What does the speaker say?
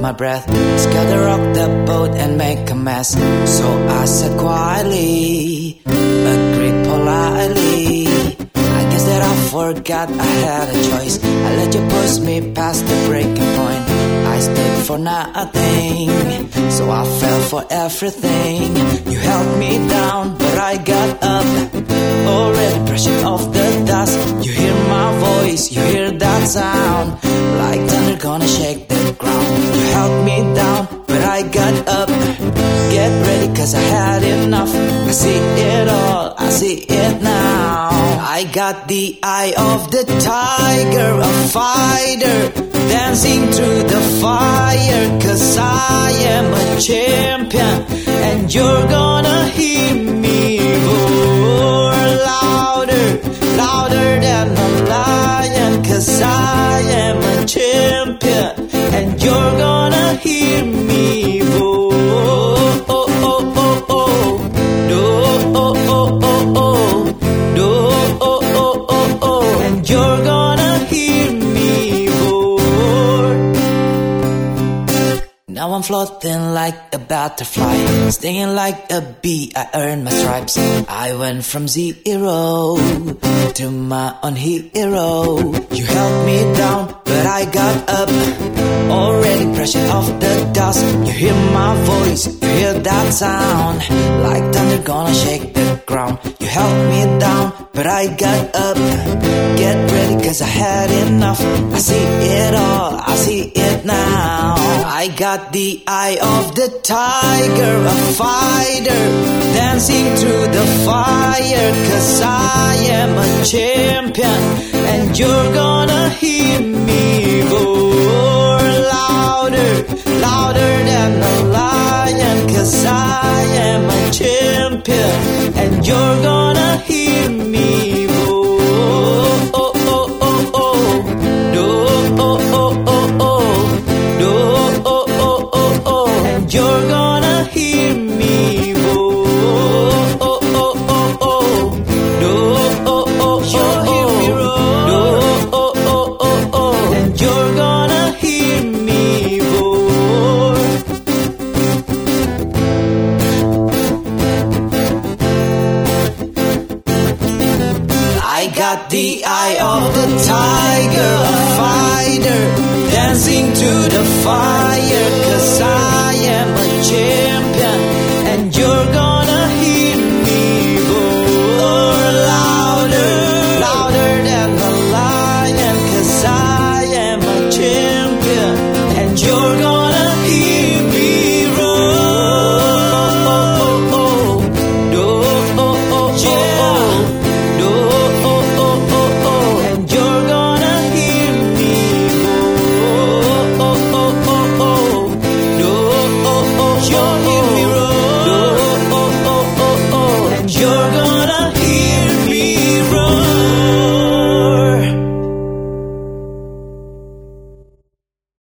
my breath. Scatter rock the boat and make a mess. So I said quietly, agreed politely. I guess that I forgot I had a choice. I let you push me past the breaking point. I stood for nothing, so I fell for everything. You held me down, but I got up. Already brushing off the dust. You hear my voice, you hear that sound. I got up. Get ready, cause I had enough. I see it all, I see it now. I got the eye of the tiger, a fighter, dancing through the fire. Cause I am a champion, and you're gonna hear me roar louder, louder than a lion. Cause I am a I'm floating like a butterfly, stinging like a bee. I earned my stripes. I went from zero to my own hero. You held me down, but I got up. Already brushing off the dust. You hear my voice, you hear that sound. Like thunder gonna shake the ground. You held me down, but I got up. Get ready, cause I had enough. I see it all, I got the eye of the tiger, a fighter, dancing through the fire. Cause I am a champion, and you're gonna hear me roar louder, louder than a lion. Cause I am a champion, and you're gonna hear me you're gonna hear me roar. Oh, oh, oh, oh. Oh, oh, oh, oh. Oh, oh, oh, oh. And you're gonna hear me roar. I got the eye of tiger, a fighter, dancing to the fire.